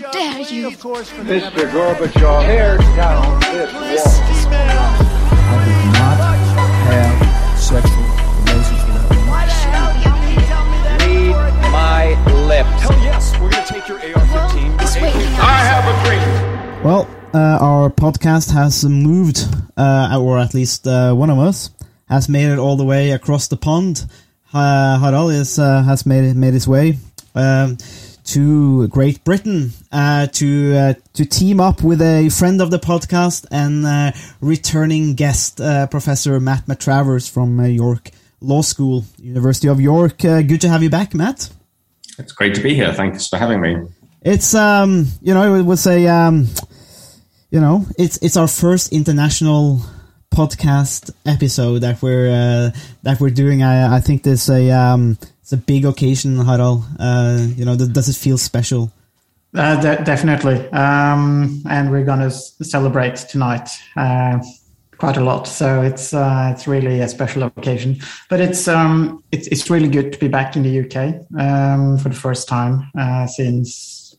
How dare you? Mr. Gorbachev, tear down this wall. I did not have sexual relations with that woman. Read my lips. Hell yes, we're gonna take your AR-15. This way. I have a dream. Well, uh, our podcast has moved, uh, or at least uh, one of us has made it all the way across the pond. Uh, Harald is, uh, has made it, made his way um, to Great Britain uh, to uh, to team up with a friend of the podcast and uh, returning guest, uh, Professor Matt Matravers from uh, York Law School, University of York. Uh, good to have you back, Matt. It's great to be here. Thanks for having me. It's um, you know, it was a um, you know, it's it's our first international podcast episode that we're uh, that we're doing. I I think there's a um, it's a big occasion, Harald. Uh, you know, th- does it feel special? Uh, de- definitely. Um, and we're going to s- celebrate tonight uh, quite a lot. So it's uh, it's really a special occasion. But it's um, it's it's really good to be back in the UK um, for the first time uh, since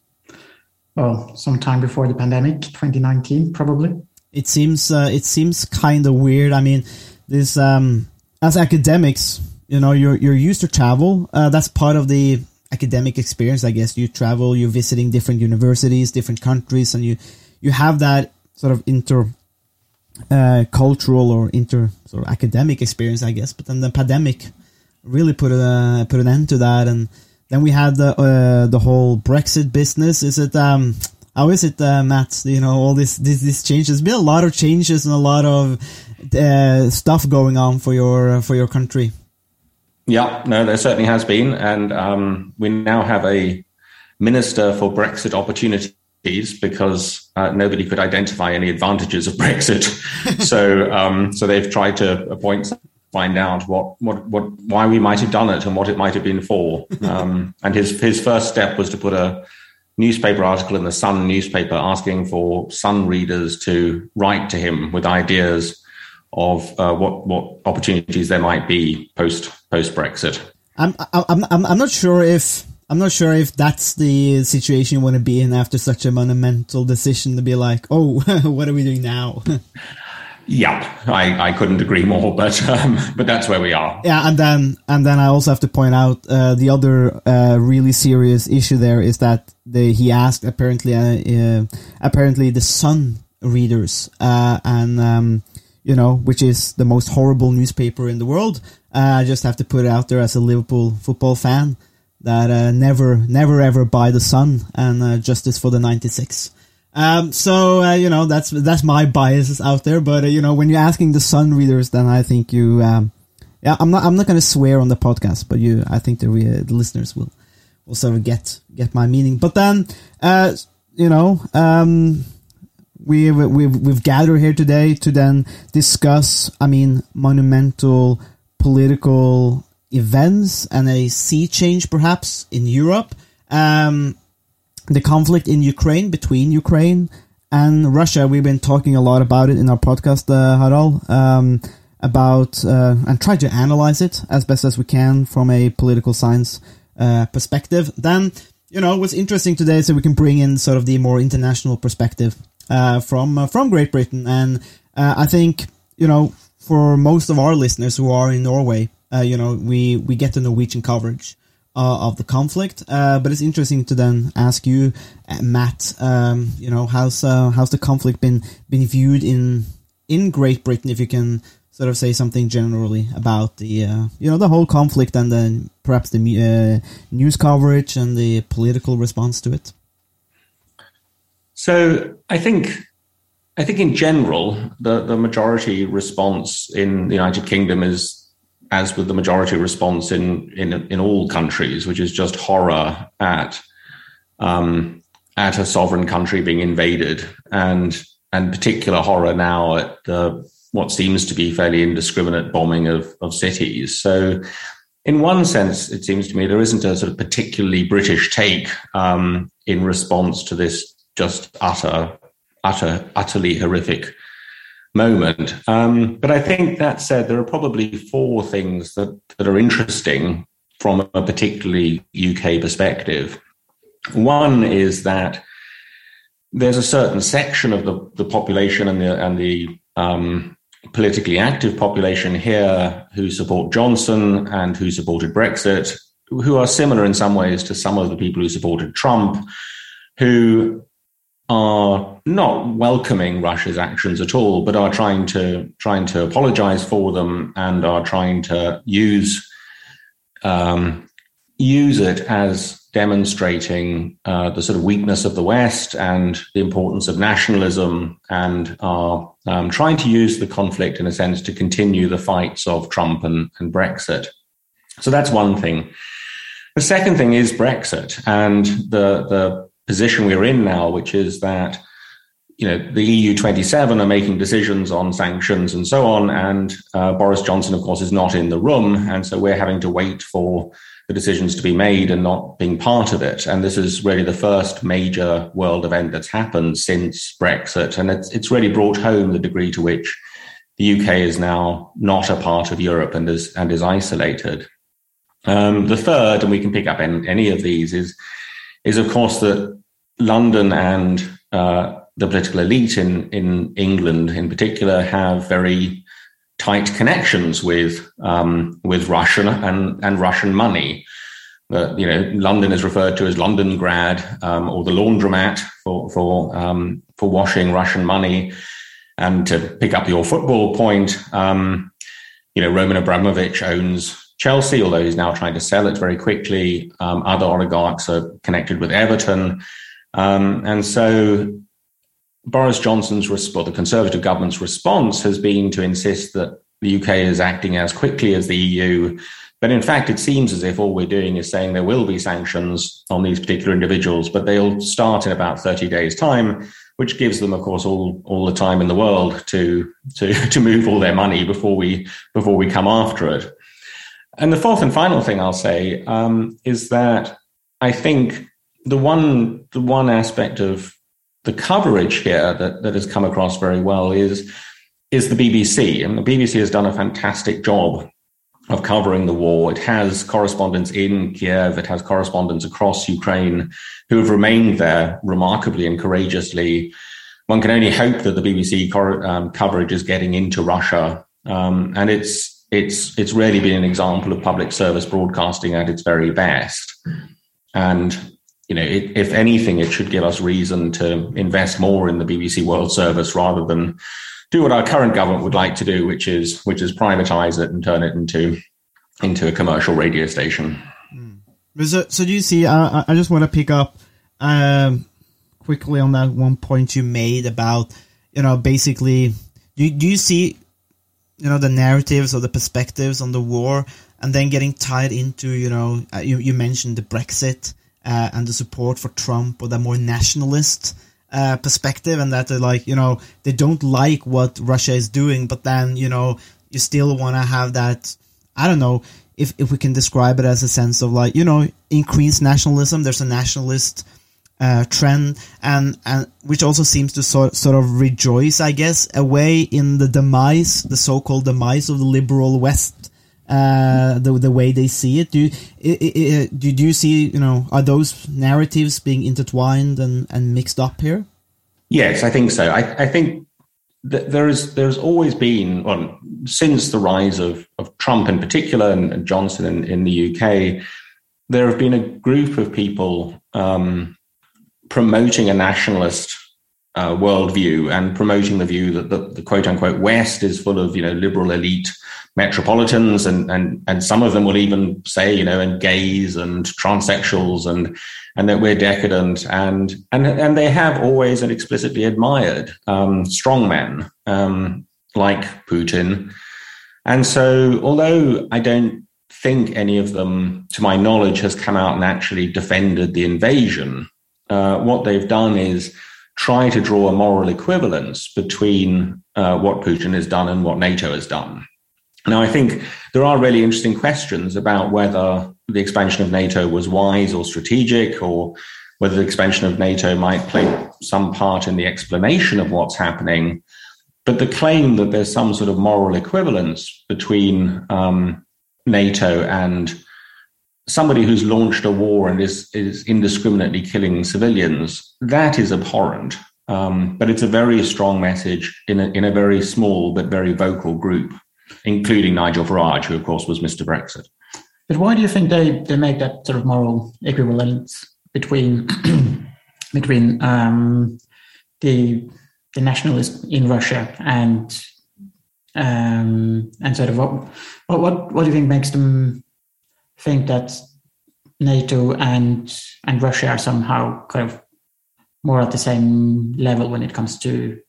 well, sometime before the pandemic, 2019 probably. It seems uh, it seems kind of weird. I mean, this um, as academics, you know, you're you're used to travel. Uh, that's part of the academic experience, I guess. You travel, you're visiting different universities, different countries, and you you have that sort of inter uh, cultural or inter sort of academic experience, I guess. But then the pandemic really put a put an end to that, and then we had the uh, the whole Brexit business. Is it um how is it, uh, Matt? You know all this this this changes. There's been a lot of changes and a lot of uh, stuff going on for your for your country. Yeah, no, there certainly has been, and um, we now have a minister for Brexit opportunities because uh, nobody could identify any advantages of Brexit. so, um, so they've tried to appoint, find out what, what, what, why we might have done it and what it might have been for. Um, and his his first step was to put a newspaper article in the Sun newspaper asking for Sun readers to write to him with ideas of uh, what what opportunities there might be post post Brexit. I'm I'm I'm I'm not sure if I'm not sure if that's the situation you want to be in after such a monumental decision to be like, oh, what are we doing now? Yeah, I, I couldn't agree more, but um, but that's where we are. yeah, and then and then I also have to point out uh, the other uh, really serious issue there is that the, he asked apparently uh, uh, apparently the Sun readers uh, and um, you know which is the most horrible newspaper in the world. Uh, I just have to put it out there as a Liverpool football fan that never never ever buy the Sun and justice for the '96. Um, so uh, you know that's that's my biases out there, but uh, you know when you're asking the Sun readers, then I think you, um, yeah, I'm not I'm not going to swear on the podcast, but you, I think the, re- the listeners will of get get my meaning. But then, uh, you know, um, we we've we've gathered here today to then discuss, I mean, monumental political events and a sea change perhaps in Europe. Um, the conflict in Ukraine between Ukraine and Russia. We've been talking a lot about it in our podcast, uh, Harald, um, about uh, and try to analyze it as best as we can from a political science uh, perspective. Then, you know, what's interesting today is that we can bring in sort of the more international perspective uh, from uh, from Great Britain, and uh, I think you know for most of our listeners who are in Norway, you know, we we get the Norwegian coverage of the conflict. But it's interesting to then ask you, Matt. Um, you know, how's how's the conflict been been viewed in in Great Britain? If you can sort of say something generally about the uh, you know the whole conflict and then perhaps the uh, news coverage and the political response to it. So I think I think in general the the majority response in the United Kingdom is as with the majority response in in in all countries, which is just horror at um, at a sovereign country being invaded, and and particular horror now at the what seems to be fairly indiscriminate bombing of of cities. So. In one sense, it seems to me there isn't a sort of particularly British take um, in response to this just utter, utter, utterly horrific moment. Um, but I think that said, there are probably four things that, that are interesting from a particularly UK perspective. One is that there's a certain section of the, the population and the and the um, politically active population here who support Johnson and who supported Brexit, who are similar in some ways to some of the people who supported Trump, who are not welcoming Russia's actions at all, but are trying to trying to apologize for them and are trying to use um, use it as demonstrating uh, the sort of weakness of the West and the importance of nationalism, and are um, trying to use the conflict in a sense to continue the fights of Trump and, and Brexit. So that's one thing. The second thing is Brexit and the the position we're in now, which is that you know the EU 27 are making decisions on sanctions and so on, and uh, Boris Johnson, of course, is not in the room, and so we're having to wait for the decisions to be made and not being part of it. And this is really the first major world event that's happened since Brexit. And it's, it's really brought home the degree to which the UK is now not a part of Europe and is, and is isolated. Um, the third, and we can pick up in, any of these, is, is of course that London and uh, the political elite in, in England in particular have very tight connections with um, with Russian and and Russian money. You know, London is referred to as Londongrad um, or the laundromat for for um, for washing Russian money. And to pick up your football point, um, you know, Roman Abramovich owns Chelsea, although he's now trying to sell it very quickly. Um, other oligarchs are connected with Everton, um, and so Boris Johnson's or the Conservative government's response has been to insist that the UK is acting as quickly as the EU. But in fact, it seems as if all we're doing is saying there will be sanctions on these particular individuals, but they'll start in about 30 days' time, which gives them, of course, all, all the time in the world to, to, to move all their money before we, before we come after it. And the fourth and final thing I'll say um, is that I think the one, the one aspect of the coverage here that, that has come across very well is is the BBC. And the BBC has done a fantastic job of covering the war. It has correspondents in Kiev, it has correspondents across Ukraine who have remained there remarkably and courageously. One can only hope that the BBC cor- um, coverage is getting into Russia, um, and it's it's it's really been an example of public service broadcasting at its very best. And you know, it, if anything, it should give us reason to invest more in the BBC World Service rather than do what our current government would like to do, which is which is privatize it and turn it into into a commercial radio station. Mm. So, so do you see? I, I just want to pick up um, quickly on that one point you made about you know basically do do you see you know the narratives or the perspectives on the war and then getting tied into you know uh, you you mentioned the Brexit uh, and the support for Trump or the more nationalist uh, perspective, and that they're like, you know, they don't like what Russia is doing, but then, you know, you still want to have that, I don't know, if, if we can describe it as a sense of like, you know, increased nationalism. There's a nationalist uh, trend, and and which also seems to sort sort of rejoice, I guess, away in the demise, the so-called demise of the liberal West uh, the the way they see it. Do you, it, it, do you see you know are those narratives being intertwined and, and mixed up here? Yes, I think so. I, I think that there is there's always been well since the rise of of Trump in particular and, and Johnson in, in the UK, there have been a group of people um, promoting a nationalist uh, worldview and promoting the view that the, the, quote unquote West is full of you know liberal elite metropolitans and and and some of them will even say you know and gays and transsexuals and and that we're decadent and and and they have always and explicitly admired um, strongmen um, like Putin, and so although I don't think any of them, to my knowledge, has come out and actually defended the invasion. Uh, what they've done is try to draw a moral equivalence between uh, what Putin has done and what NATO has done. Now, I think there are really interesting questions about whether the expansion of NATO was wise or strategic, or whether the expansion of NATO might play some part in the explanation of what's happening. But the claim that there's some sort of moral equivalence between um, NATO and somebody who's launched a war and is, is indiscriminately killing civilians, that is abhorrent. Um, but it's a very strong message in a, in a very small but very vocal group, including Nigel Farage, who, of course, was Mr. Brexit. But why do you think they, they make that sort of moral equivalence between between um, the the nationalists in Russia and um, and sort of what, what what do you think makes them think that NATO and and Russia are somehow kind of more at the same level when it comes to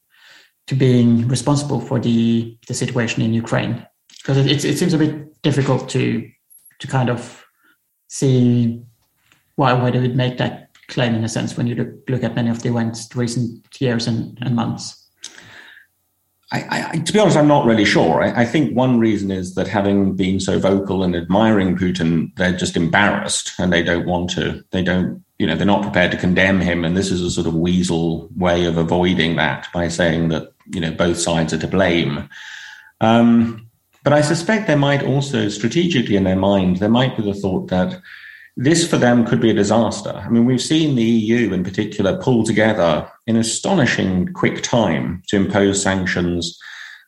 to being responsible for the the situation in Ukraine because it, it, it seems a bit difficult to to kind of see why why they would make that claim in a sense when you look, look at many of the events recent years and, and months. I, I, to be honest, I'm not really sure. I, I, think one reason is that having been so vocal and admiring Putin, they're just embarrassed and they don't want to. They don't, you know, they're not prepared to condemn him. And this is a sort of weasel way of avoiding that by saying that, you know, both sides are to blame. Um, but I suspect there might also, strategically in their mind, there might be the thought that this for them could be a disaster. I mean, we've seen the EU in particular pull together in astonishing quick time to impose sanctions.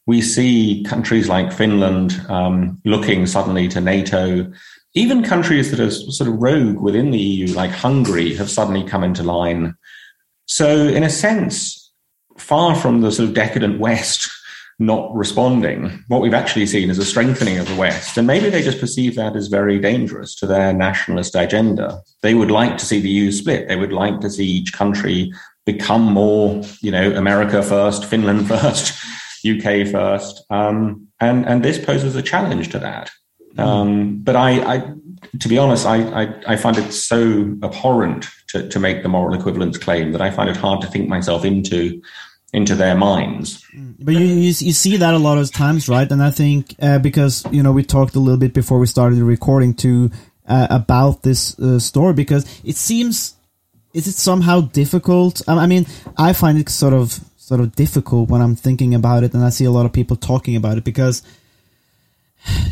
We see countries like Finland um, looking suddenly to NATO. Even countries that are sort of rogue within the EU, like Hungary, have suddenly come into line. So, in a sense, far from the sort of decadent West not responding, what we've actually seen is a strengthening of the West. And maybe they just perceive that as very dangerous to their nationalist agenda. They would like to see the EU split. They would like to see each country become more, you know, America first, Finland first, UK first. Um, and, and this poses a challenge to that. Um, but I, I, to be honest, I, I, I, find it so abhorrent to, to make the moral equivalence claim that I find it hard to think myself into into their minds. But you, you, you see that a lot of times, right? And I think uh, because you know we talked a little bit before we started the recording too uh, about this uh, story because it seems is it somehow difficult? I mean, I find it sort of sort of difficult when I'm thinking about it, and I see a lot of people talking about it because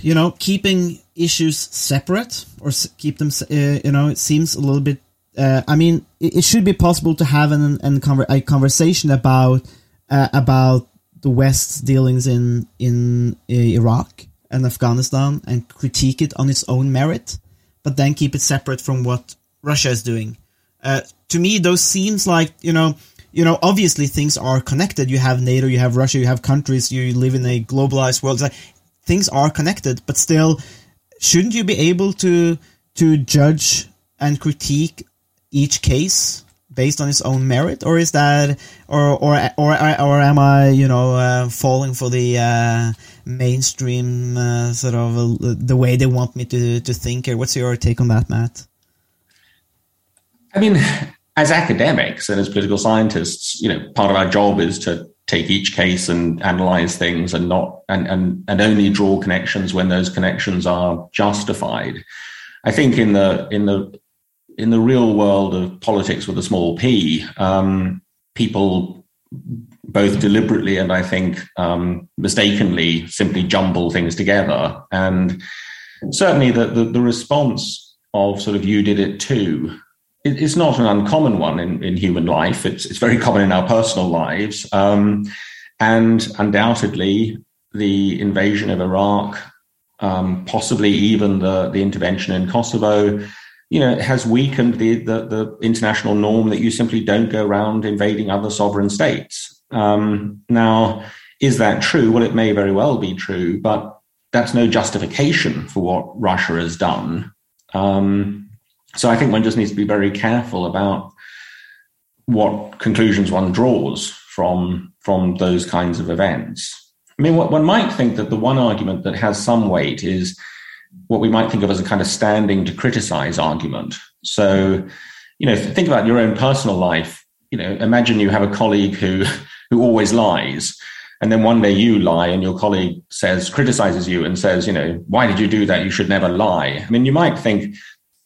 you know keeping issues separate or keep them uh, you know it seems a little bit uh, I mean, it, it, should be possible to have an, an conver- a conversation about uh, about the West's dealings in in uh, Iraq and Afghanistan and critique it on its own merit, but then keep it separate from what Russia is doing. Uh, to me, those seems like you know, you know, obviously things are connected. You have NATO, you have Russia, you have countries. You live in a globalized world. Like, things are connected, but still, shouldn't you be able to to judge and critique each case based on its own merit, or is that, or or or or am I, you know, uh, falling for the uh, mainstream uh, sort of uh, the way they want me to to think? Or what's your take on that, Matt? I mean, as academics and as political scientists, you know, part of our job is to take each case and analyze things and not and and and only draw connections when those connections are justified. I think in the in the in the real world of politics with a small p, um, people both deliberately and I think um, mistakenly simply jumble things together. And certainly the, the, the, response of sort of you did it too it's not an uncommon one in, in human life. It's, it's very common in our personal lives. Um, and undoubtedly, the invasion of Iraq, um, possibly even the, the intervention in Kosovo, you know, it has weakened the, the, the, international norm that you simply don't go around invading other sovereign states. Um, now, is that true? Well, it may very well be true, but that's no justification for what Russia has done. Um, so I think one just needs to be very careful about what conclusions one draws from from those kinds of events. I mean, one might think that the one argument that has some weight is what we might think of as a kind of standing to criticize argument. So, you know, think about your own personal life. You know, imagine you have a colleague who who always lies, and then one day you lie, and your colleague says criticizes you and says, you know, why did you do that? You should never lie. I mean, you might think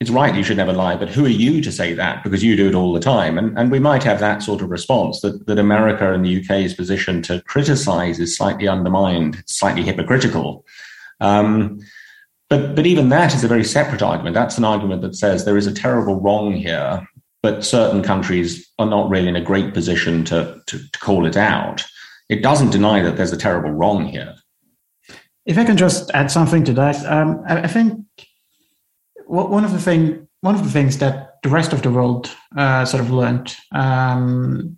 it's right you should never lie, but who are you to say that? Because you do it all the time. And and we might have that sort of response that that America and the UK's position to criticize is slightly undermined, slightly hypocritical. Um, but but even that is a very separate argument. That's an argument that says there is a terrible wrong here, but certain countries are not really in a great position to, to, to call it out. It doesn't deny that there's a terrible wrong here. If I can just add something to that, um, I, I, think one of the thing one of the things that the rest of the world uh, sort of learned um,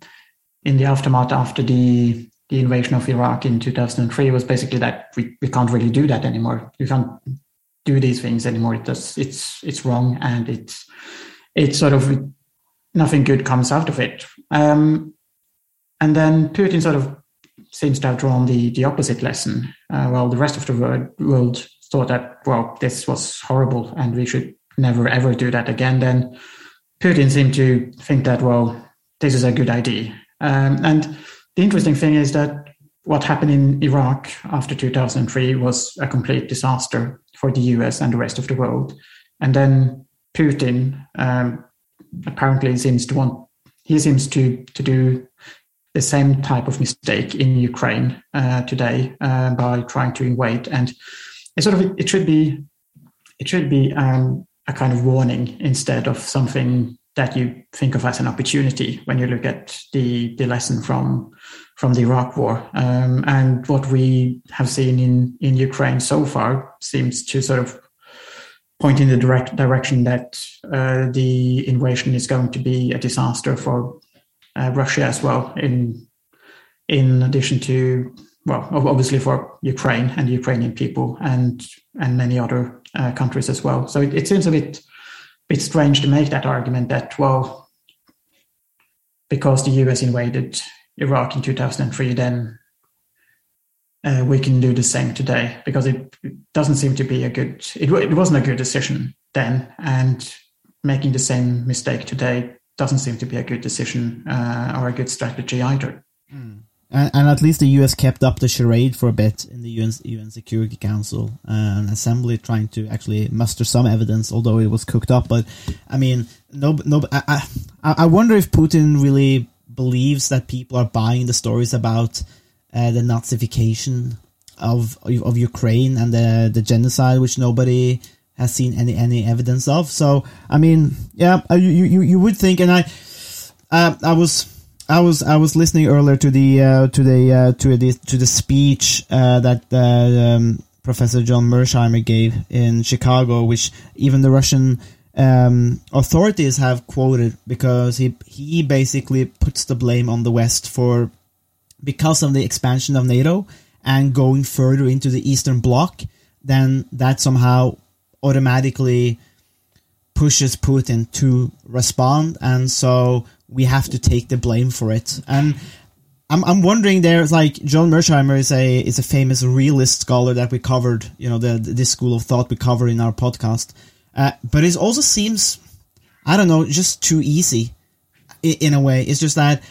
in the aftermath after the the invasion of Iraq in 2003 was basically that we, we can't really do that anymore. You can't do these things anymore. It does, it's it's wrong, and it's it's sort of nothing good comes out of it. Um, and then Putin sort of seems to have drawn the the opposite lesson. Uh, well, the rest of the world, world thought that well, this was horrible, and we should never ever do that again. Then Putin seemed to think that well, this is a good idea. Um, and the interesting thing is that what happened in Iraq after 2003 was a complete disaster for the US and the rest of the world. And then Putin um, apparently seems to want, he seems to, to do the same type of mistake in Ukraine uh, today uh, by trying to invade. And it sort of, it should be, it should be um, a kind of warning instead of something that you think of as an opportunity when you look at the, the lesson from from the Iraq War. Um, and what we have seen in, in Ukraine so far seems to sort of point in the direct direction that uh, the invasion is going to be a disaster for uh, Russia as well. In in addition to well, obviously for Ukraine and Ukrainian people and and many other uh, countries as well. So it, it seems a bit bit strange to make that argument that well because the US invaded Iraq in 2003, then uh, we can do the same today because it, doesn't seem to be a good. It, it, wasn't a good decision then, and making the same mistake today doesn't seem to be a good decision uh, or a good strategy either. Mm. And, and, at least the U.S. kept up the charade for a bit in the UN, UN Security Council and Assembly, trying to actually muster some evidence, although it was cooked up. But I mean, no, no. I, I, I wonder if Putin really believes that people are buying the stories about uh, the Nazification of of Ukraine and the the genocide, which nobody has seen any any evidence of. So I mean, yeah, uh, you you you would think, and I uh, I was. I was I was listening earlier to the uh, to the uh, to the to the speech uh, that uh, um, Professor John Mearsheimer gave in Chicago, which even the Russian um, authorities have quoted because he he basically puts the blame on the West for because of the expansion of NATO and going further into the Eastern Bloc, then that somehow automatically pushes Putin to respond, and so we have to take the blame for it. And I'm I'm wondering there's like John Mearsheimer is a is a famous realist scholar that we covered, you know, the this school of thought we cover in our podcast uh, but it also seems, I don't know, just too easy in, a way. It's just that.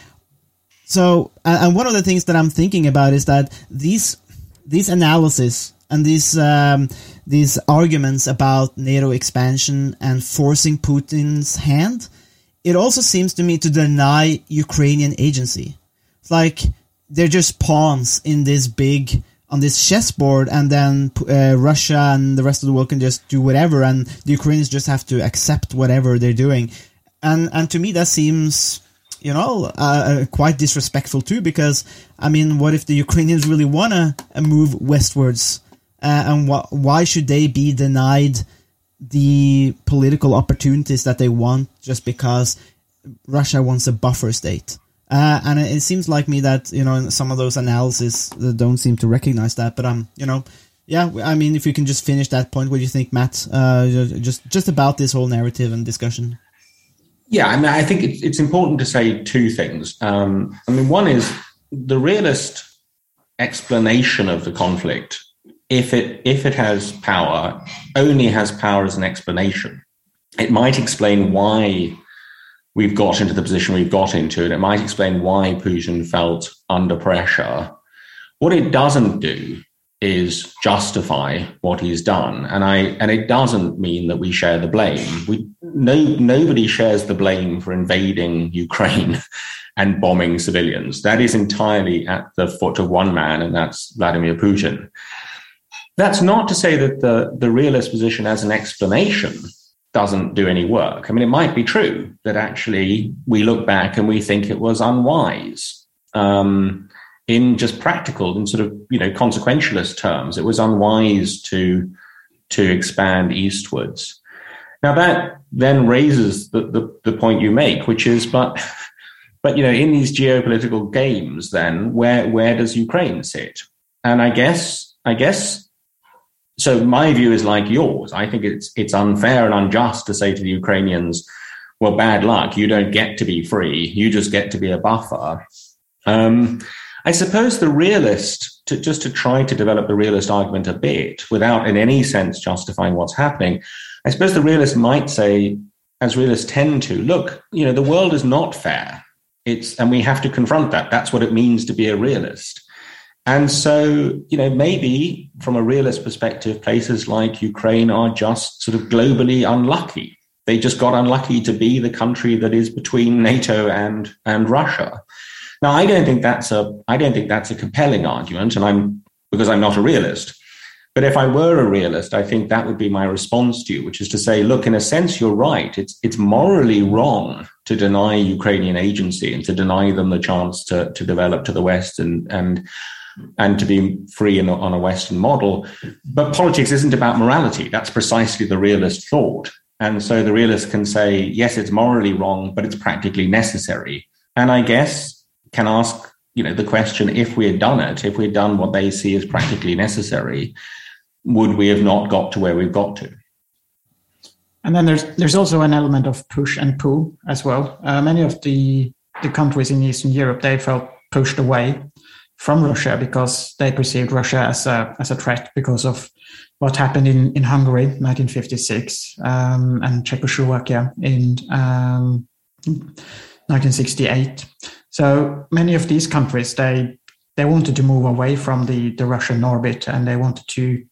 So, and one of the things that I'm thinking about is that these these analysis and these um, these arguments about NATO expansion and forcing Putin's hand, it also seems to me to deny Ukrainian agency. It's like they're just pawns in this big on this chessboard, and then uh, Russia and the rest of the world can just do whatever, and the Ukrainians just have to accept whatever they're doing. And and to me, that seems you know uh, uh quite disrespectful too, because I mean, what if the Ukrainians really wanna move westwards, uh, and wh- why should they be denied the political opportunities that they want just because Russia wants a buffer state? Uh, and it, it, seems like me that you know some of those analyses don't seem to recognize that. But um, you know, yeah, I mean, if you can just finish that point, what do you think, Matt? Uh, just just about this whole narrative and discussion. Yeah, I mean, I think it's, it's important to say two things. Um, I mean, one is the realist explanation of the conflict, if it if it has power, only has power as an explanation. It might explain why we've got into the position we've got into, and it might explain why Putin felt under pressure. What it doesn't do is justify what he's done, and I and it doesn't mean that we share the blame. We no nobody shares the blame for invading Ukraine and bombing civilians. That is entirely at the foot of one man, and that's Vladimir Putin. That's not to say that the, the realist position as an explanation doesn't do any work. I mean, it might be true that actually we look back and we think it was unwise. Um, in just practical and sort of you know consequentialist terms, it was unwise to to expand eastwards. Now that then raises the, the, the point you make, which is, but but you know, in these geopolitical games, then where where does Ukraine sit? And I guess I guess so. My view is like yours. I think it's it's unfair and unjust to say to the Ukrainians, "Well, bad luck. You don't get to be free. You just get to be a buffer." Um, I suppose the realist, to, just to try to develop the realist argument a bit without in any sense justifying what's happening, I suppose the realist might say, as realists tend to, look, you know, the world is not fair. It's, and we have to confront that. That's what it means to be a realist. And so, you know, maybe from a realist perspective, places like Ukraine are just sort of globally unlucky. They just got unlucky to be the country that is between NATO and, and Russia. Now, I don't think that's a I don't think that's a compelling argument, and I'm because I'm not a realist. But if I were a realist, I think that would be my response to you, which is to say, look, in a sense, you're right. It's it's morally wrong to deny Ukrainian agency and to deny them the chance to to develop to the West and and and to be free in, on a Western model. But politics isn't about morality. That's precisely the realist thought. And so the realist can say, yes, it's morally wrong, but it's practically necessary. And I guess can ask you know the question if we had done it if we had done what they see as practically necessary would we have not got to where we've got to and then there's there's also an element of push and pull as well uh, many of the the countries in eastern europe they felt pushed away from russia because they perceived russia as a as a threat because of what happened in, in Hungary, 1956, um, and Czechoslovakia in um, 1968. So many of these countries they they wanted to move away from the the Russian orbit and they wanted to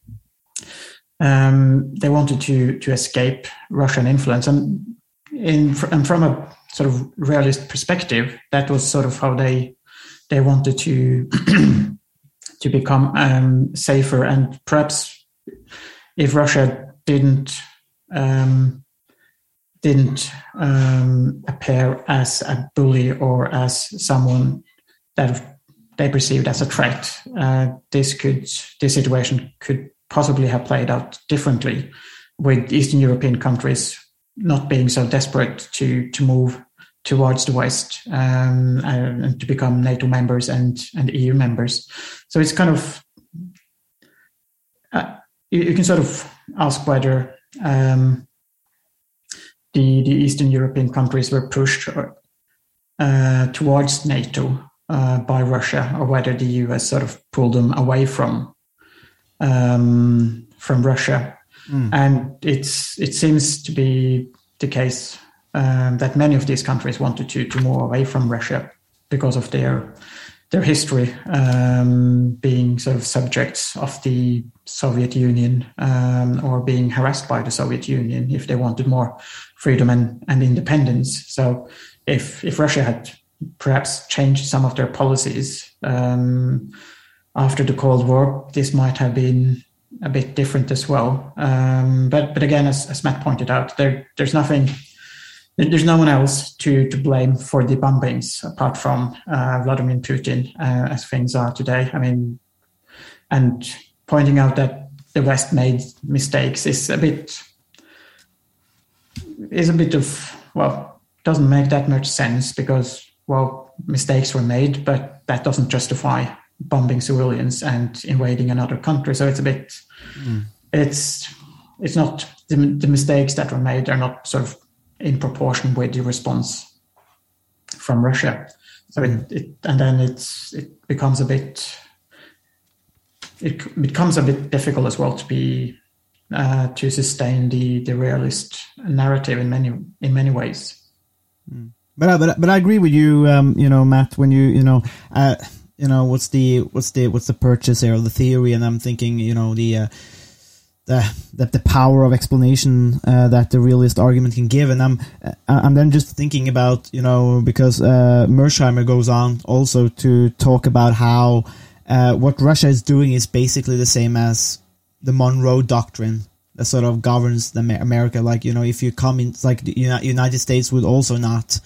um, they wanted to to escape Russian influence and in and from a sort of realist perspective that was sort of how they they wanted to to become um, safer. And perhaps if Russia didn't um, didn't um, appear as a bully or as someone that they perceived as a threat, uh, this could this situation could possibly have played out differently, with Eastern European countries not being so desperate to to move towards the West um, and to become NATO members and and EU members. So it's kind of uh, you, you, can sort of ask whether um, the, the Eastern European countries were pushed uh, towards NATO uh, by Russia, or whether the US sort of pulled them away from um, from Russia. Mm. And it's it seems to be the case um, that many of these countries wanted to to move away from Russia because of their their history um, being sort of subjects of the Soviet Union um, or being harassed by the Soviet Union if they wanted more freedom and, and independence. So if if Russia had perhaps changed some of their policies um, after the Cold War, this might have been a bit different as well. Um, but but again, as, as Matt pointed out, there there's nothing there's no one else to, to blame for the bombings apart from uh, Vladimir Putin uh, as things are today. I mean, and pointing out that the West made mistakes is a bit is a bit of well doesn't make that much sense because well mistakes were made, but that doesn't justify bombing civilians and invading another country. So it's a bit mm. it's it's not the, the mistakes that were made are not sort of in proportion with the response from Russia. So it, it and then it's it becomes a bit it becomes a bit difficult as well to be uh, to sustain the the realist narrative in many in many ways. Hmm. But but but I agree with you, um, you know, Matt. When you you know. Uh, you know what's the what's the what's the purchase here of the theory and i'm thinking you know the uh, the, the, the power of explanation uh, that the realist argument can give, and I'm uh, I'm then just thinking about you know because uh, Mearsheimer goes on also to talk about how uh, what Russia is doing is basically the same as the Monroe Doctrine that sort of governs the America. Like you know, if you come in, like the United States would also not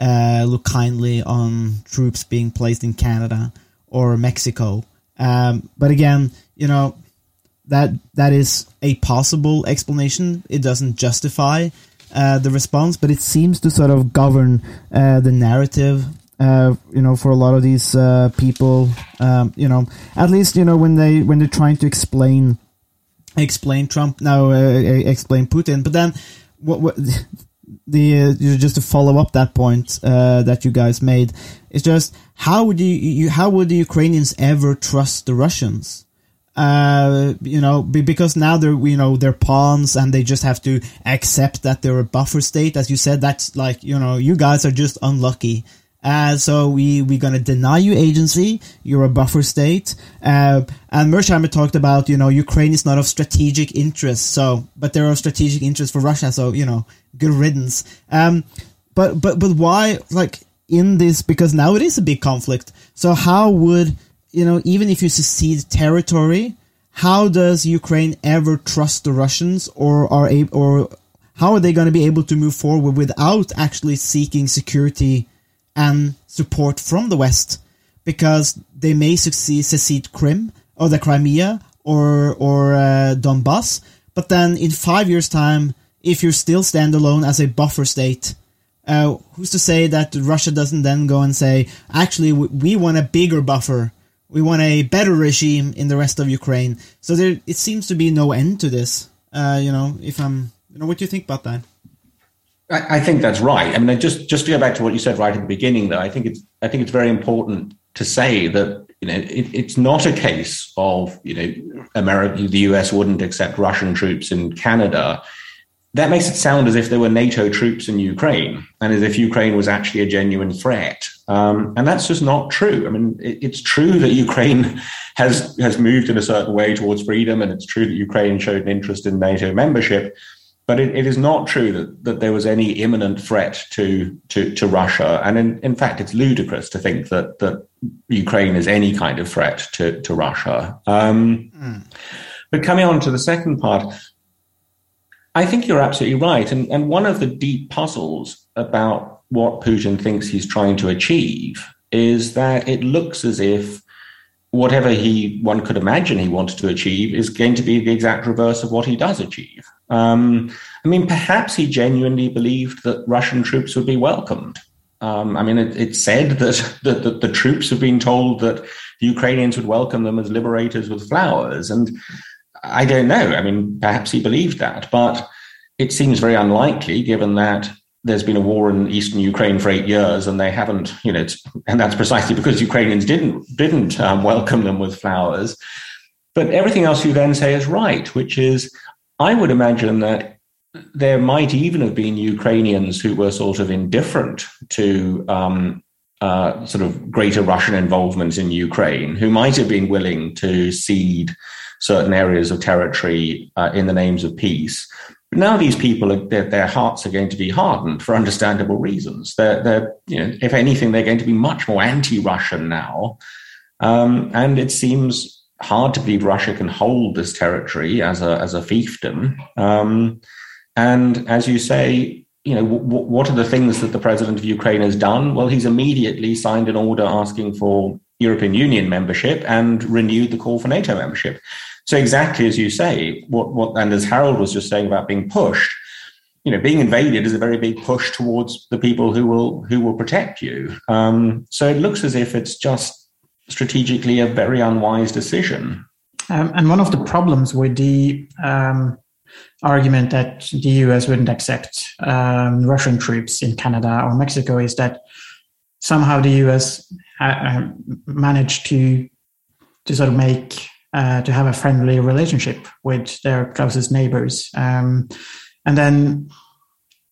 uh, look kindly on troops being placed in Canada or Mexico. Um, but again, you know that that is a possible explanation. It doesn't justify uh, the response, but it seems to sort of govern uh, the narrative. Uh, you know, for a lot of these uh, people, um, you know, at least you know when they when they're trying to explain explain Trump now, uh, explain Putin, but then what, what the uh, just to follow up that point uh, that you guys made is just how would you, you how would the Ukrainians ever trust the Russians? Uh, you know, because now they're you know they're pawns and they just have to accept that they're a buffer state. As you said, that's like you know you guys are just unlucky uh, so we we're gonna deny you agency. You're a buffer state. Uh, and Mearsheimer talked about you know Ukraine is not of strategic interest. So, but there are strategic interests for Russia. So you know, good riddance. Um, but but but why like in this? Because now it is a big conflict. So how would you know even if you secede territory? How does Ukraine ever trust the Russians, or are or how are they going to be able to move forward without actually seeking security and support from the West because they may succeed, secede Crimea or the Crimea or or uh, Donbass, but then in five years' time, if you're still standalone as a buffer state, uh, who's to say that Russia doesn't then go and say, actually, we want a bigger buffer, we want a better regime in the rest of Ukraine. So there, it seems to be no end to this. Uh, you know, if I'm, you know, what do you think about that? I, I think that's right. I mean, just just to go back to what you said right at the beginning, though, I think it's I think it's very important to say that you know it, it's not a case of you know America, the U.S. wouldn't accept Russian troops in Canada. That makes it sound as if there were NATO troops in Ukraine and as if Ukraine was actually a genuine threat. Um, and that's just not true. I mean, it, it's true that Ukraine has has moved in a certain way towards freedom, and it's true that Ukraine showed an interest in NATO membership. But it, it is not true that, that there was any imminent threat to, to, to Russia. And in, in fact, it's ludicrous to think that, that Ukraine is any kind of threat to, to Russia. Um, mm. But coming on to the second part, I think you're absolutely right. And, and one of the deep puzzles about what Putin thinks he's trying to achieve is that it looks as if whatever he one could imagine he wanted to achieve is going to be the exact reverse of what he does achieve. Um, I mean, perhaps he genuinely believed that Russian troops would be welcomed. Um, I mean, it, it's said that, that, that, the troops have been told that the Ukrainians would welcome them as liberators with flowers. And I don't know. I mean, perhaps he believed that, but it seems very unlikely given that there's been a war in eastern Ukraine for eight years, and they haven't, you know, and that's precisely because Ukrainians didn't didn't um, welcome them with flowers. But everything else you then say is right, which is I would imagine that there might even have been Ukrainians who were sort of indifferent to um, uh, sort of greater Russian involvement in Ukraine, who might have been willing to cede certain areas of territory uh, in the names of peace. But now these people, are, their, their, hearts are going to be hardened for understandable reasons. They're, they're, you know, if anything, they're going to be much more anti-Russian now, um, and it seems hard to believe Russia can hold this territory as a as a fiefdom. Um, and as you say, you know, w- what are the things that the president of Ukraine has done? Well, he's immediately signed an order asking for European Union membership and renewed the call for NATO membership. So exactly as you say, what what and as Harald was just saying about being pushed, you know, being invaded is a very big push towards the people who will who will protect you. Um, so it looks as if it's just strategically a very unwise decision. Um, and one of the problems with the um, argument that the US wouldn't accept um, Russian troops in Canada or Mexico is that somehow the US uh, uh, managed to to sort of make uh, to have a friendly relationship with their closest neighbors, um, and then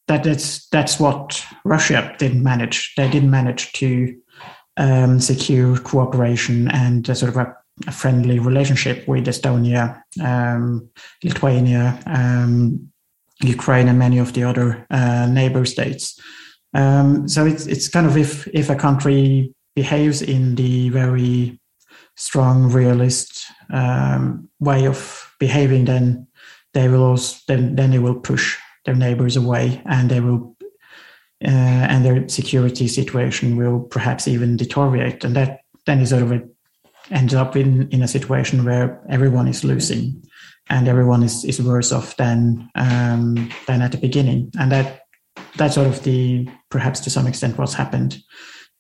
that that's that's what Russia didn't manage. They didn't manage to um, secure cooperation and a sort of a, a friendly relationship with Estonia, um, Lithuania, um, Ukraine, and many of the other uh, neighbor states. Um, so it's it's kind of if if a country behaves in the very strong realist um, way of behaving, then they will also then then they will push their neighbors away, and they will uh, and their security situation will perhaps even deteriorate, and that then is sort of a, ends up in in a situation where everyone is losing, and everyone is is worse off than um, than at the beginning, and that that's sort of the perhaps to some extent what's happened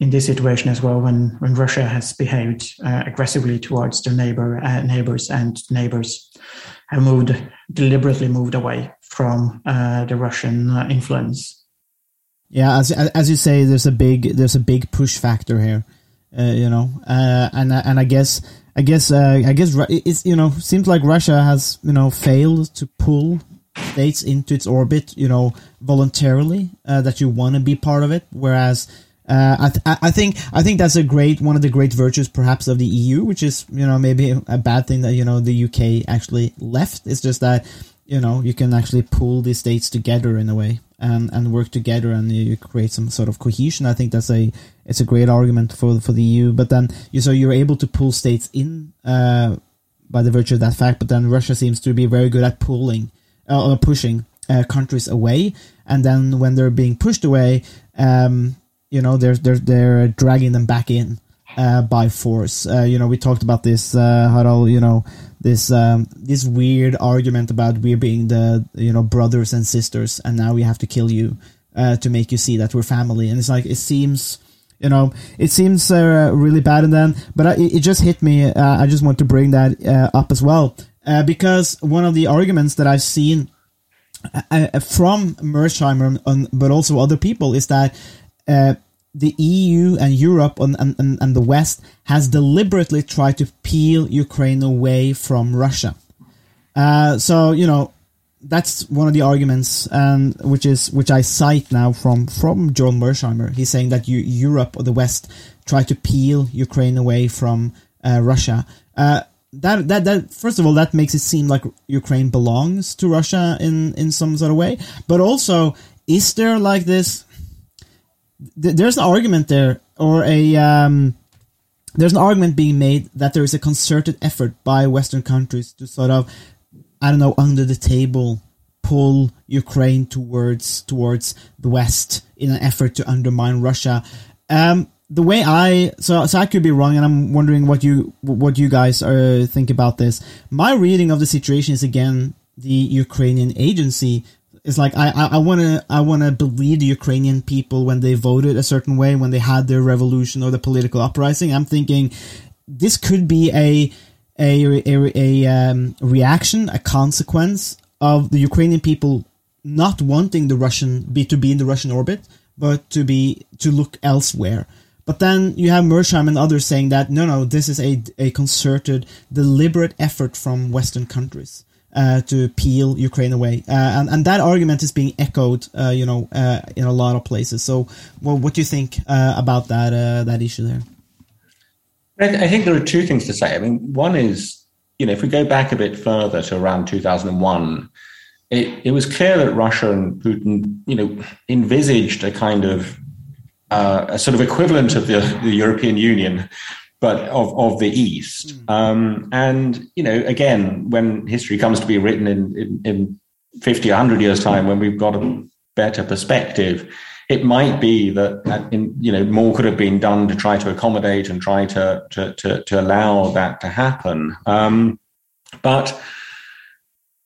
in this situation as well when when Russia has behaved uh, aggressively towards their neighbor uh, neighbors and neighbors have moved deliberately moved away from uh, the Russian uh, influence. Yeah, as as you say, there's a big there's a big push factor here, uh, you know, uh, and and I guess I guess I guess it's you know seems like Russia has you know failed to pull states into its orbit, you know, voluntarily that you want to be part of it, whereas uh, I, th- I think I think that's a great one of the great virtues perhaps of the EU, which is you know maybe a bad thing that you know the UK actually left. It's just that you know you can actually pull the states together in a way and and work together and you create some sort of cohesion. I think that's a it's a great argument for for the EU. But then you so you're able to pull states in uh, by the virtue of that fact. But then Russia seems to be very good at pulling uh, or pushing uh, countries away, and then when they're being pushed away. Um, you know they're they're they're dragging them back in uh, by force. Uh, you know, we talked about this, uh, Harald. You know, this um, this weird argument about we're being the you know brothers and sisters, and now we have to kill you uh, to make you see that we're family. And it's like it seems, you know, it seems uh, really bad. And then, but I, it just hit me. Uh, I just want to bring that uh, up as well because one of the arguments that I've seen. From Mearsheimer, but also other people, is that uh, the EU and Europe and, and, and the West has deliberately tried to peel Ukraine away from Russia. Uh, so you know that's one of the arguments, um, which is which I cite now from from John Mearsheimer. He's saying that you, Europe or the West try to peel Ukraine away from uh, Russia. Uh, that that that first of all that makes it seem like Ukraine belongs to Russia in in some sort of way, but also is there like this th- there's an argument there, or a um, there's an argument being made that there is a concerted effort by Western countries to sort of, I don't know, under the table pull Ukraine towards towards the West in an effort to undermine Russia. Um, the way I so so I could be wrong, and I'm wondering what you what you guys are think about this. My reading of the situation is again the Ukrainian agency it's like I I want to I want to believe the Ukrainian people when they voted a certain way when they had their revolution or the political uprising. I'm thinking this could be a a a, a um, reaction, a consequence of the Ukrainian people not wanting the Russian be to be in the Russian orbit, but to be to look elsewhere. But then you have Mearsheimer and others saying that no, no, this is a a concerted, deliberate effort from Western countries uh, to peel Ukraine away, uh, and and that argument is being echoed, uh, you know, uh, in a lot of places. So, well, what do you think uh, about that uh, that issue there? I, think there are two things to say. I mean, one is, you know, if we go back a bit further to around 2001, it, it was clear that Russia and Putin, you know, envisaged a kind of a sort of equivalent of the, the European Union but of, of the East. Mm. Um, and, you know, again, when history comes to be written in, in, in 50, 100 years' time, when we've got a better perspective, it might be that, that in, you know, more could have been done to try to accommodate and try to, to, to, to allow that to happen. Um, but,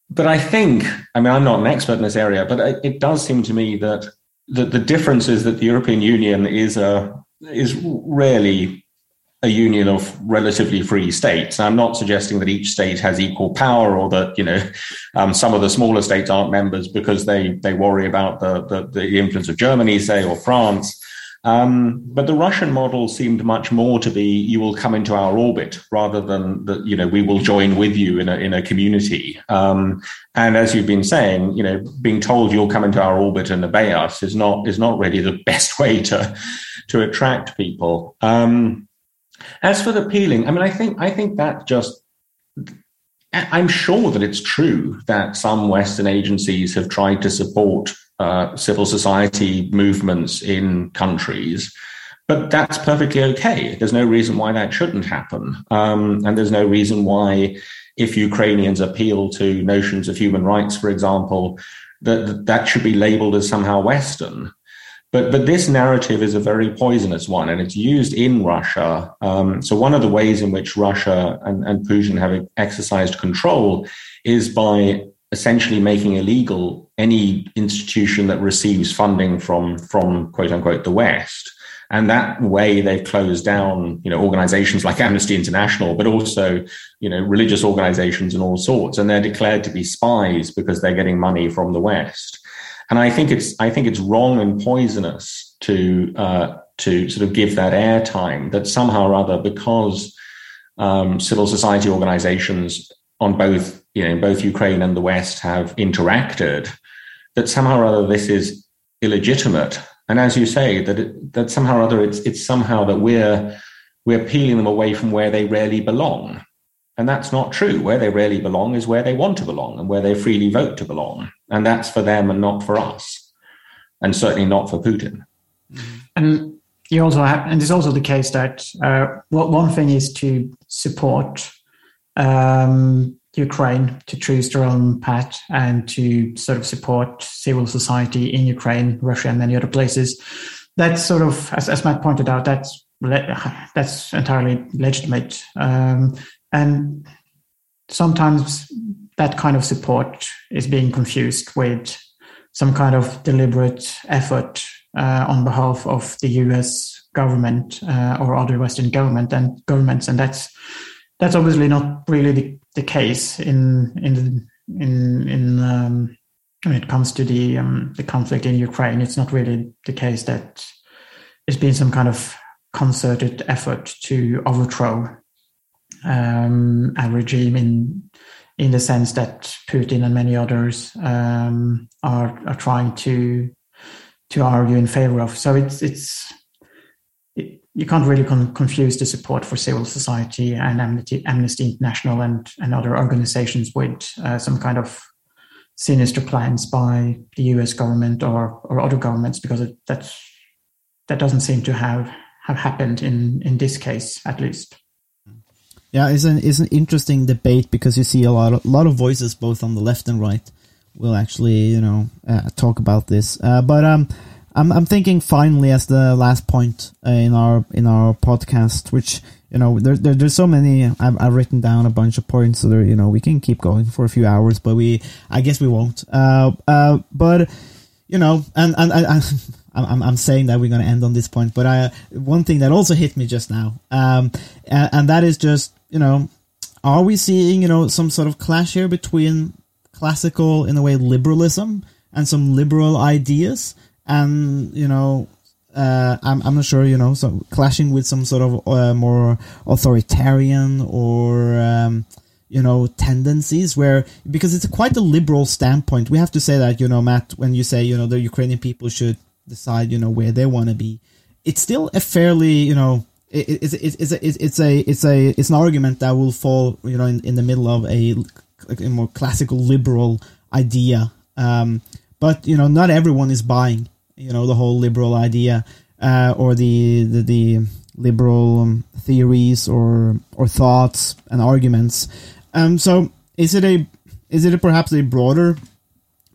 but I think, I mean, I'm not an expert in this area, but it, it does seem to me that, that the difference is that the European Union is a, is really a union of relatively free states. I'm not suggesting that each state has equal power or that, you know, um, some of the smaller states aren't members because they, they worry about the, the, the influence of Germany, say, or France. Um, but the Russian model seemed much more to be you will come into our orbit rather than that, you know, we will join with you in a, in a community. Um, and as you've been saying, you know, being told you'll come into our orbit and obey us is not, is not really the best way to, to attract people. Um, as for the peeling, I mean, I think I think that just I'm sure that it's true that some Western agencies have tried to support uh, civil society movements in countries, But that's perfectly okay. There's no reason why that shouldn't happen. Um, and there's no reason why, if Ukrainians appeal to notions of human rights, for example, that that should be labeled as somehow Western. But, but this narrative is a very poisonous one, and it's used in Russia. Um, so, one of the ways in which Russia and, and Putin have exercised control is by essentially making illegal any institution that receives funding from, from quote unquote the West. And that way they've closed down, you know, organizations like Amnesty International, but also, you know, religious organizations and all sorts. And they're declared to be spies because they're getting money from the West. And I think it's, I think it's wrong and poisonous to, uh, to sort of give that airtime that somehow or other, because um, civil society organizations on both, you know, both Ukraine and the West have interacted, that somehow or other this is illegitimate and as you say, that it, that somehow or other it's it's somehow that we're we're peeling them away from where they really belong. And that's not true. Where they really belong is where they want to belong and where they freely vote to belong. And that's for them and not for us. And certainly not for Putin. And you also have, and it's also the case that uh, one thing is to support um, Ukraine to choose their own path and to sort of support civil society in Ukraine, Russia, and many other places. That's sort of, as, as Matt pointed out, that's that's entirely legitimate. Um, and sometimes that kind of support is being confused with some kind of deliberate effort uh, on behalf of the U.S. government uh, or other Western government and governments, and that's that's obviously not really the, the case in in in in um, when it comes to the um, the conflict in Ukraine. It's not really the case that it's been some kind of concerted effort to overthrow um, a regime in in the sense that Putin and many others um, are are trying to to argue in favor of. So it's it's you can't really con- confuse the support for civil society and Amnesty, Amnesty International and, and other organizations with uh, some kind of sinister plans by the US government or, or other governments because it, that's, that doesn't seem to have, have happened in, in this case, at least. Yeah, it's an, it's an interesting debate because you see a lot of, lot of voices both on the left and right will actually, you know, uh, talk about this. Uh, but um, I'm I'm thinking finally as the last point uh, in our in our podcast, which you know there, there there's so many. I've, I've written down a bunch of points, so there you know we can keep going for a few hours, but we I guess we won't. Uh, uh, but you know, and and, and, I'm I'm saying that we're going to end on this point, but I one thing that also hit me just now, um, and, and that is just you know, are we seeing you know some sort of clash here between classical in a way liberalism and some liberal ideas? and you know uh, I'm, I'm not sure, you know, so clashing with some sort of uh, more authoritarian or, um, you know, tendencies where, because it's quite a liberal standpoint. We have to say that, you know, Matt, when you say, you know, the Ukrainian people should decide, you know, where they want to be, it's still a fairly, you know, it's, it's, it's, a, it's a, it's a, it's an argument that will fall, you know, in, in the middle of a, a more classical liberal idea. Um, but, you know, not everyone is buying you know the whole liberal idea uh, or the the, the liberal um, theories or or thoughts and arguments. Um, so is it a is it a, perhaps a broader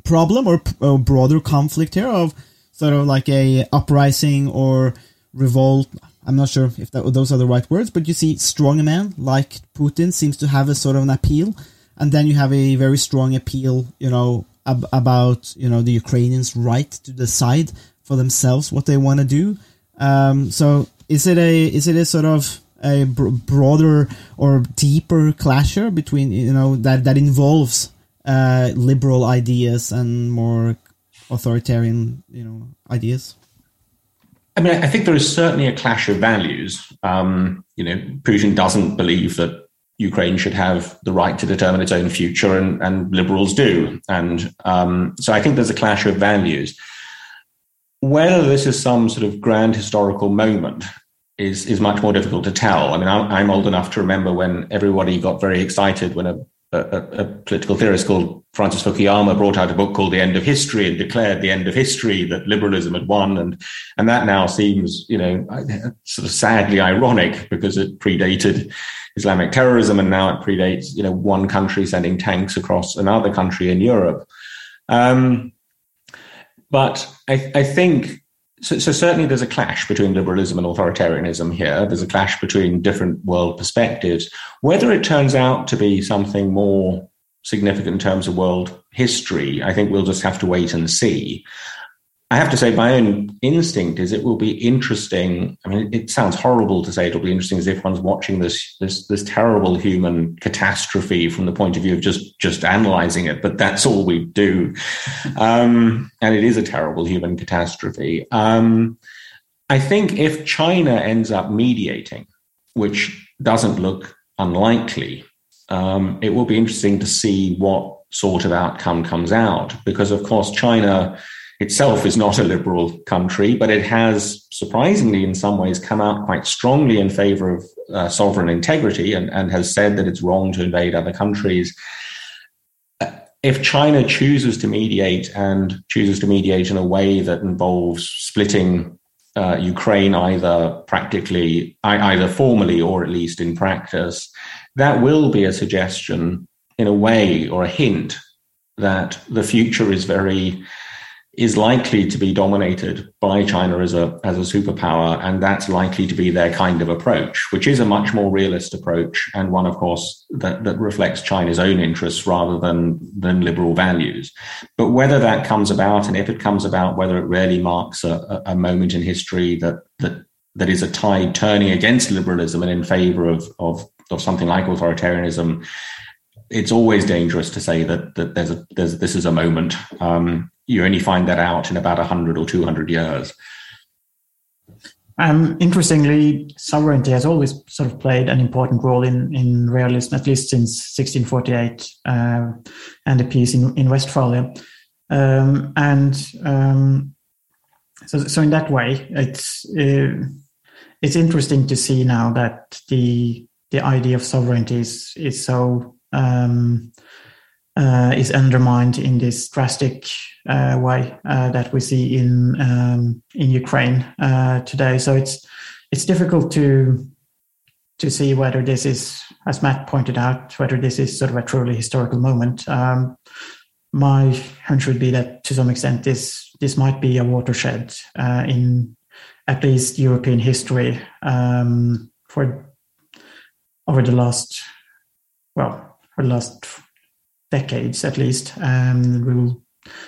problem or a broader conflict here of sort of like a uprising or revolt? I'm not sure if that, those are the right words, but you see, strong man like Putin seems to have a sort of an appeal, and then you have a very strong appeal, you know, ab- about you know the Ukrainians' right to decide for themselves what they want to do. Um, so is it a is it a sort of a br- broader or deeper clasher between you know that that involves uh, liberal ideas and more authoritarian you know ideas? I mean, I think there is certainly a clash of values. Um, you know, Putin doesn't believe that Ukraine should have the right to determine its own future, and, and liberals do. And um, so I think there's a clash of values. Whether this is some sort of grand historical moment is is much more difficult to tell. I mean, I'm, I'm old enough to remember when everybody got very excited when a a, a, political theorist called Francis Fukuyama brought out a book called The End of History and declared the end of history that liberalism had won, and and that now seems you know sort of sadly ironic because it predated Islamic terrorism and now it predates you know one country sending tanks across another country in Europe. Um, but I, I think so, so, certainly there's a clash between liberalism and authoritarianism here. There's a clash between different world perspectives. Whether it turns out to be something more significant in terms of world history, I think we'll just have to wait and see. I have to say, my own instinct is it will be interesting. I mean, it sounds horrible to say it'll be interesting as if one's watching this this this terrible human catastrophe from the point of view of just just analyzing it. But that's all we do, um, and it is a terrible human catastrophe. Um, I think if China ends up mediating, which doesn't look unlikely, um, it will be interesting to see what sort of outcome comes out. Because of course, China itself is not a liberal country, but it has surprisingly, in some ways, come out quite strongly in favor of uh, sovereign integrity and, and has said that it's wrong to invade other countries. If China chooses to mediate and chooses to mediate in a way that involves splitting uh, Ukraine either practically, either formally or at least in practice, that will be a suggestion in a way or a hint that the future is very is likely to be dominated by China as a as a superpower, and that's likely to be their kind of approach, which is a much more realist approach and one, of course, that, that reflects China's own interests rather than than liberal values. But whether that comes about, and if it comes about, whether it really marks a, a moment in history that that that is a tide turning against liberalism and in favor of of, of something like authoritarianism, it's always dangerous to say that that there's a there's this is a moment. Um, you only find that out in about 100 or 200 years. Um, interestingly, sovereignty has always sort of played an important role in, in realism, at least since 1648 uh, and the peace in, in Westphalia. Um, and um, so, so in that way, it's uh, it's interesting to see now that the the idea of sovereignty is is so um, uh, is undermined in this drastic uh, way uh, that we see in um, in Ukraine uh, today. So it's it's difficult to to see whether this is, as Matt pointed out, whether this is sort of a truly historical moment. Um, my hunch would be that to some extent this this might be a watershed uh, in at least European history um, for over the last well for the last decades at least. Um, we will,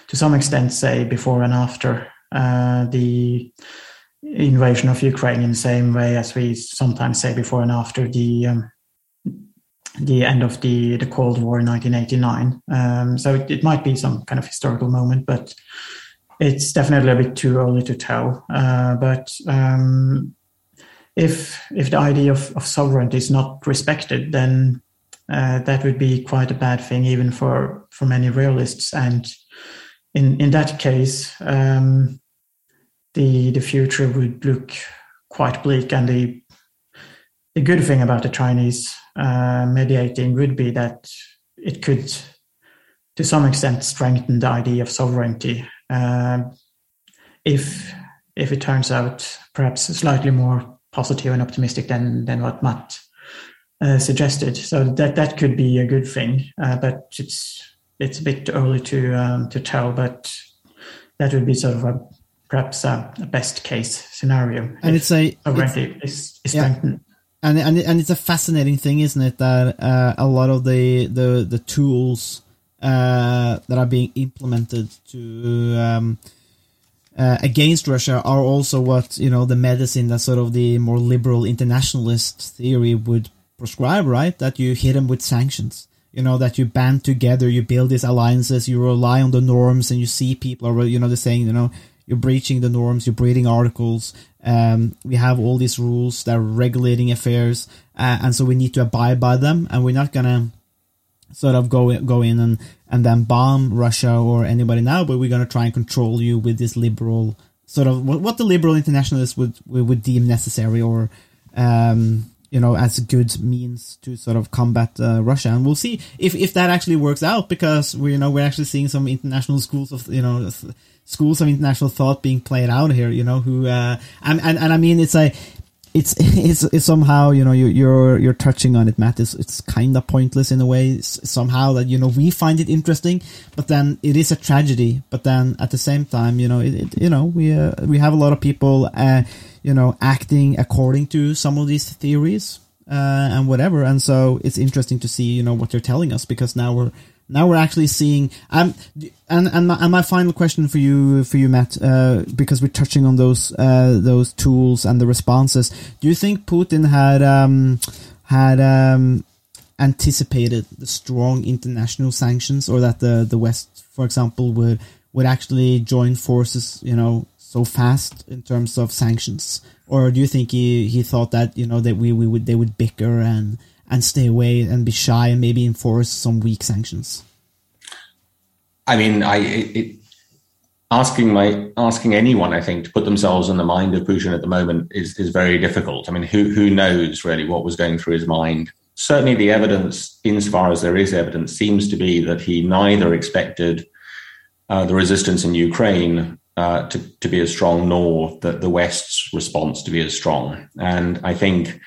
to some extent, say before and after uh, the invasion of Ukraine, in the same way as we sometimes say before and after the um, the end of the the Cold War in 1989. Um, so it, it, might be some kind of historical moment, but it's definitely a bit too early to tell. Uh, but um, if if the idea of, of sovereignty is not respected, then uh, that would be quite a bad thing, even for for many realists. And in in that case, um, the the future would look quite bleak. And the the good thing about the Chinese uh, mediating would be that it could, to some extent, strengthen the idea of sovereignty. Uh, if if it turns out perhaps slightly more positive and optimistic than than what Matt uh, suggested. So that that could be a good thing, uh, but it's it's a bit early to um, to tell. But that would be sort of a perhaps a, a best case scenario. And it's a already is, is yeah. And, and and it's a fascinating thing, isn't it? That uh, a lot of the the the tools uh, that are being implemented to um, uh, against Russia are also what you know the medicine that sort of the more liberal internationalist theory would prescribe, right? That you hit them with sanctions. You know, that you band together, you build these alliances, you rely on the norms, and you see people are, you know, they're saying, you know, you're breaching the norms, you're breeding articles. Um, we have all these rules that are regulating affairs, uh, and so we need to abide by them, and we're not gonna sort of go go in and and then bomb Russia or anybody now, but we're gonna try and control you with this liberal sort of what, what the liberal internationalists would would deem necessary or um, you know, as a good means to sort of combat uh, Russia. And we'll see if, if that actually works out because we, you know, we're actually seeing some international schools of, you know, schools of international thought being played out here, you know, who, uh, and, and, and I mean, it's a, it's, it's, it's somehow, you know, you, you're, you're touching on it, Matt. It's, it's kind of pointless in a way somehow that, you know, we find it interesting, but then it is a tragedy. But then at the same time, you know, it, it you know, we, uh, we have a lot of people, uh, you know, acting according to some of these theories uh, and whatever. And so it's interesting to see, you know, what they're telling us because now we're now we're actually seeing. Um, and and my, and my final question for you for you, Matt, uh, because we're touching on those uh, those tools and the responses. Do you think Putin had um, had um, anticipated the strong international sanctions, or that the the West, for example, would would actually join forces, you know, so fast in terms of sanctions, or do you think he, he thought that you know that we, we would they would bicker and and stay away and be shy and maybe enforce some weak sanctions? I mean, I it, asking my asking anyone I think to put themselves in the mind of Putin at the moment is is very difficult. I mean, who who knows really what was going through his mind? Certainly, the evidence, insofar as there is evidence, seems to be that he neither expected uh, the resistance in Ukraine uh, to, to be as strong, nor the, the West's response to be as strong. And I think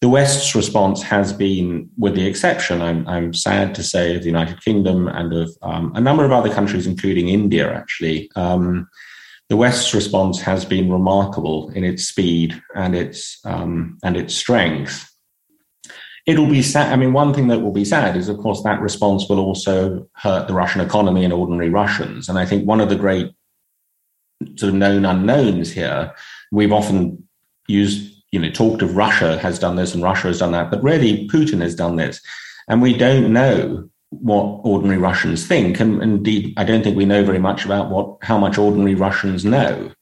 the West's response has been, with the exception, I'm, I'm sad to say, of the United Kingdom and of um, a number of other countries, including India, actually. Um, the West's response has been remarkable in its speed and its um, and its strength. It'll be sad. I mean, one thing that will be sad is, of course, that response will also hurt the Russian economy and ordinary Russians. And I think one of the great sort of known unknowns here. We've often used, you know, talked of Russia has done this and Russia has done that, but really Putin has done this. And we don't know what ordinary Russians think. And indeed, I don't think we know very much about what how much ordinary Russians know.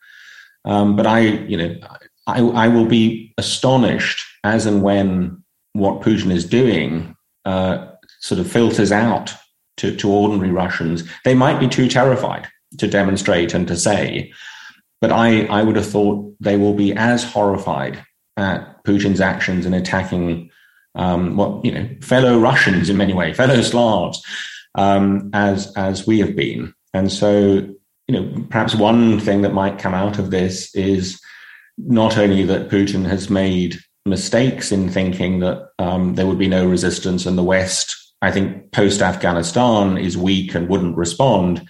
Um, but I, you know, I, I will be astonished as and when what Putin is doing uh, sort of filters out to, to ordinary Russians. They might be too terrified to demonstrate and to say. But I, I would have thought they will be as horrified at Putin's actions in attacking, um, well, you know, fellow Russians in many ways, fellow Slavs, um, as as we have been. And so, you know, perhaps one thing that might come out of this is not only that Putin has made mistakes in thinking that um, there would be no resistance in the West. I think post Afghanistan is weak and wouldn't respond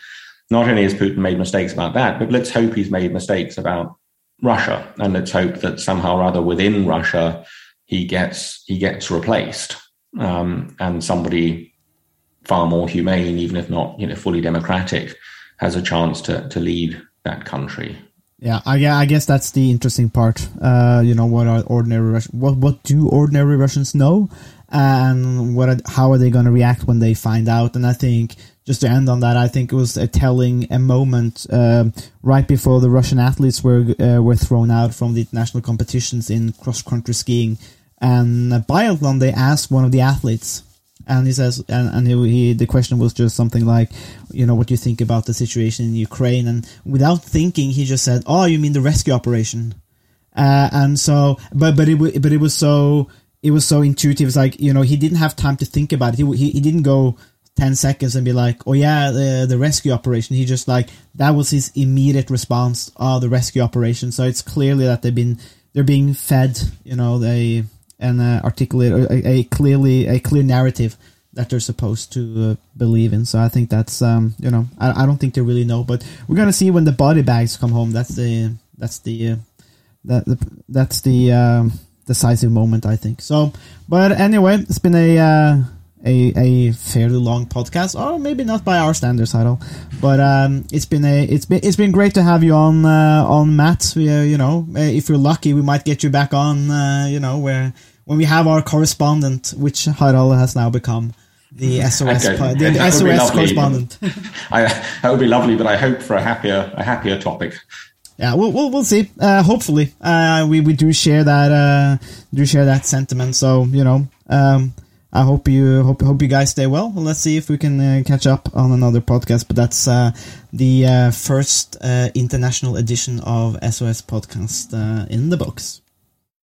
not only has Putin made mistakes about that, but let's hope he's made mistakes about Russia, and let's hope that somehow or other within Russia he gets he gets replaced, um, and somebody far more humane, even if not you know fully democratic, has a chance to to lead that country. Yeah, I, I guess that's the interesting part. Uh, you know, what are ordinary what what do ordinary Russians know, and what are, how are they going to react when they find out? And I think just to end on that, I think it was a telling a moment uh, right before the Russian athletes were uh, were thrown out from the international competitions in cross country skiing and biathlon. They asked one of the athletes, and he says, and, and he, he, the question was just something like, you know, what do you think about the situation in Ukraine? And without thinking, he just said, "Oh, you mean the rescue operation?" Uh, and so, but but it but it was so it was so intuitive. It's like you know he didn't have time to think about it. He he, he didn't go 10 seconds and be like, oh yeah, the, the rescue operation. He just like, that was his immediate response, oh, the rescue operation. So it's clearly that they've been, they're being fed, you know, they, and uh, articulate a, a, clearly, a clear narrative that they're supposed to uh, believe in. So I think that's, um, you know, I, I don't think they really know, but we're going to see when the body bags come home. That's the, that's the, uh, that, that's the, um, decisive moment, I think. So, but anyway, it's been a, uh, a, a fairly long podcast, or maybe not by our standards, I don't. But um, it's been a it's been it's been great to have you on uh, on Matt. We, uh, you know, uh, if you're lucky, we might get you back on. Uh, you know, where when we have our correspondent, which Harald has now become the SOS okay. the, the SOS correspondent. I, that would be lovely, but I hope for a happier a happier topic. Yeah, we'll we'll, we'll see. Uh, hopefully, uh, we we do share that do share that sentiment. So you know. Um, I hope you hope hope you guys stay well. Let's see if we can uh, catch up on another podcast. But that's uh, the uh, first uh, international edition of SOS podcast uh, in the books.